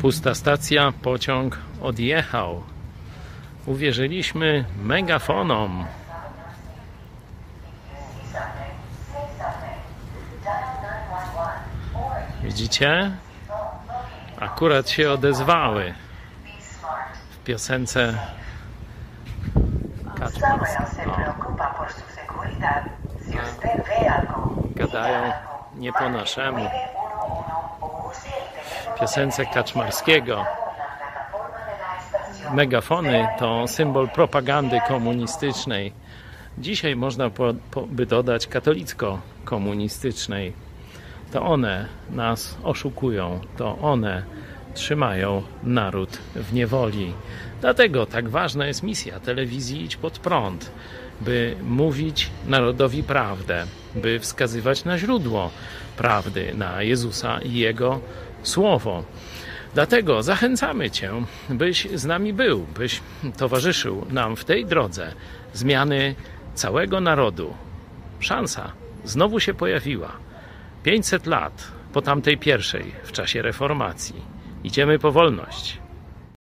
Pusta stacja, pociąg odjechał. Uwierzyliśmy megafonom. Widzicie? Akurat się odezwały w piosence algo, Gadają nie po naszemu. Piosence Kaczmarskiego. Megafony to symbol propagandy komunistycznej. Dzisiaj można po, po, by dodać katolicko-komunistycznej. To one nas oszukują, to one trzymają naród w niewoli. Dlatego tak ważna jest misja telewizji Idź Pod Prąd, by mówić narodowi prawdę, by wskazywać na źródło prawdy, na Jezusa i Jego Słowo. Dlatego zachęcamy Cię, byś z nami był, byś towarzyszył nam w tej drodze zmiany całego narodu. Szansa znowu się pojawiła. 500 lat po tamtej pierwszej w czasie reformacji. Idziemy po wolność.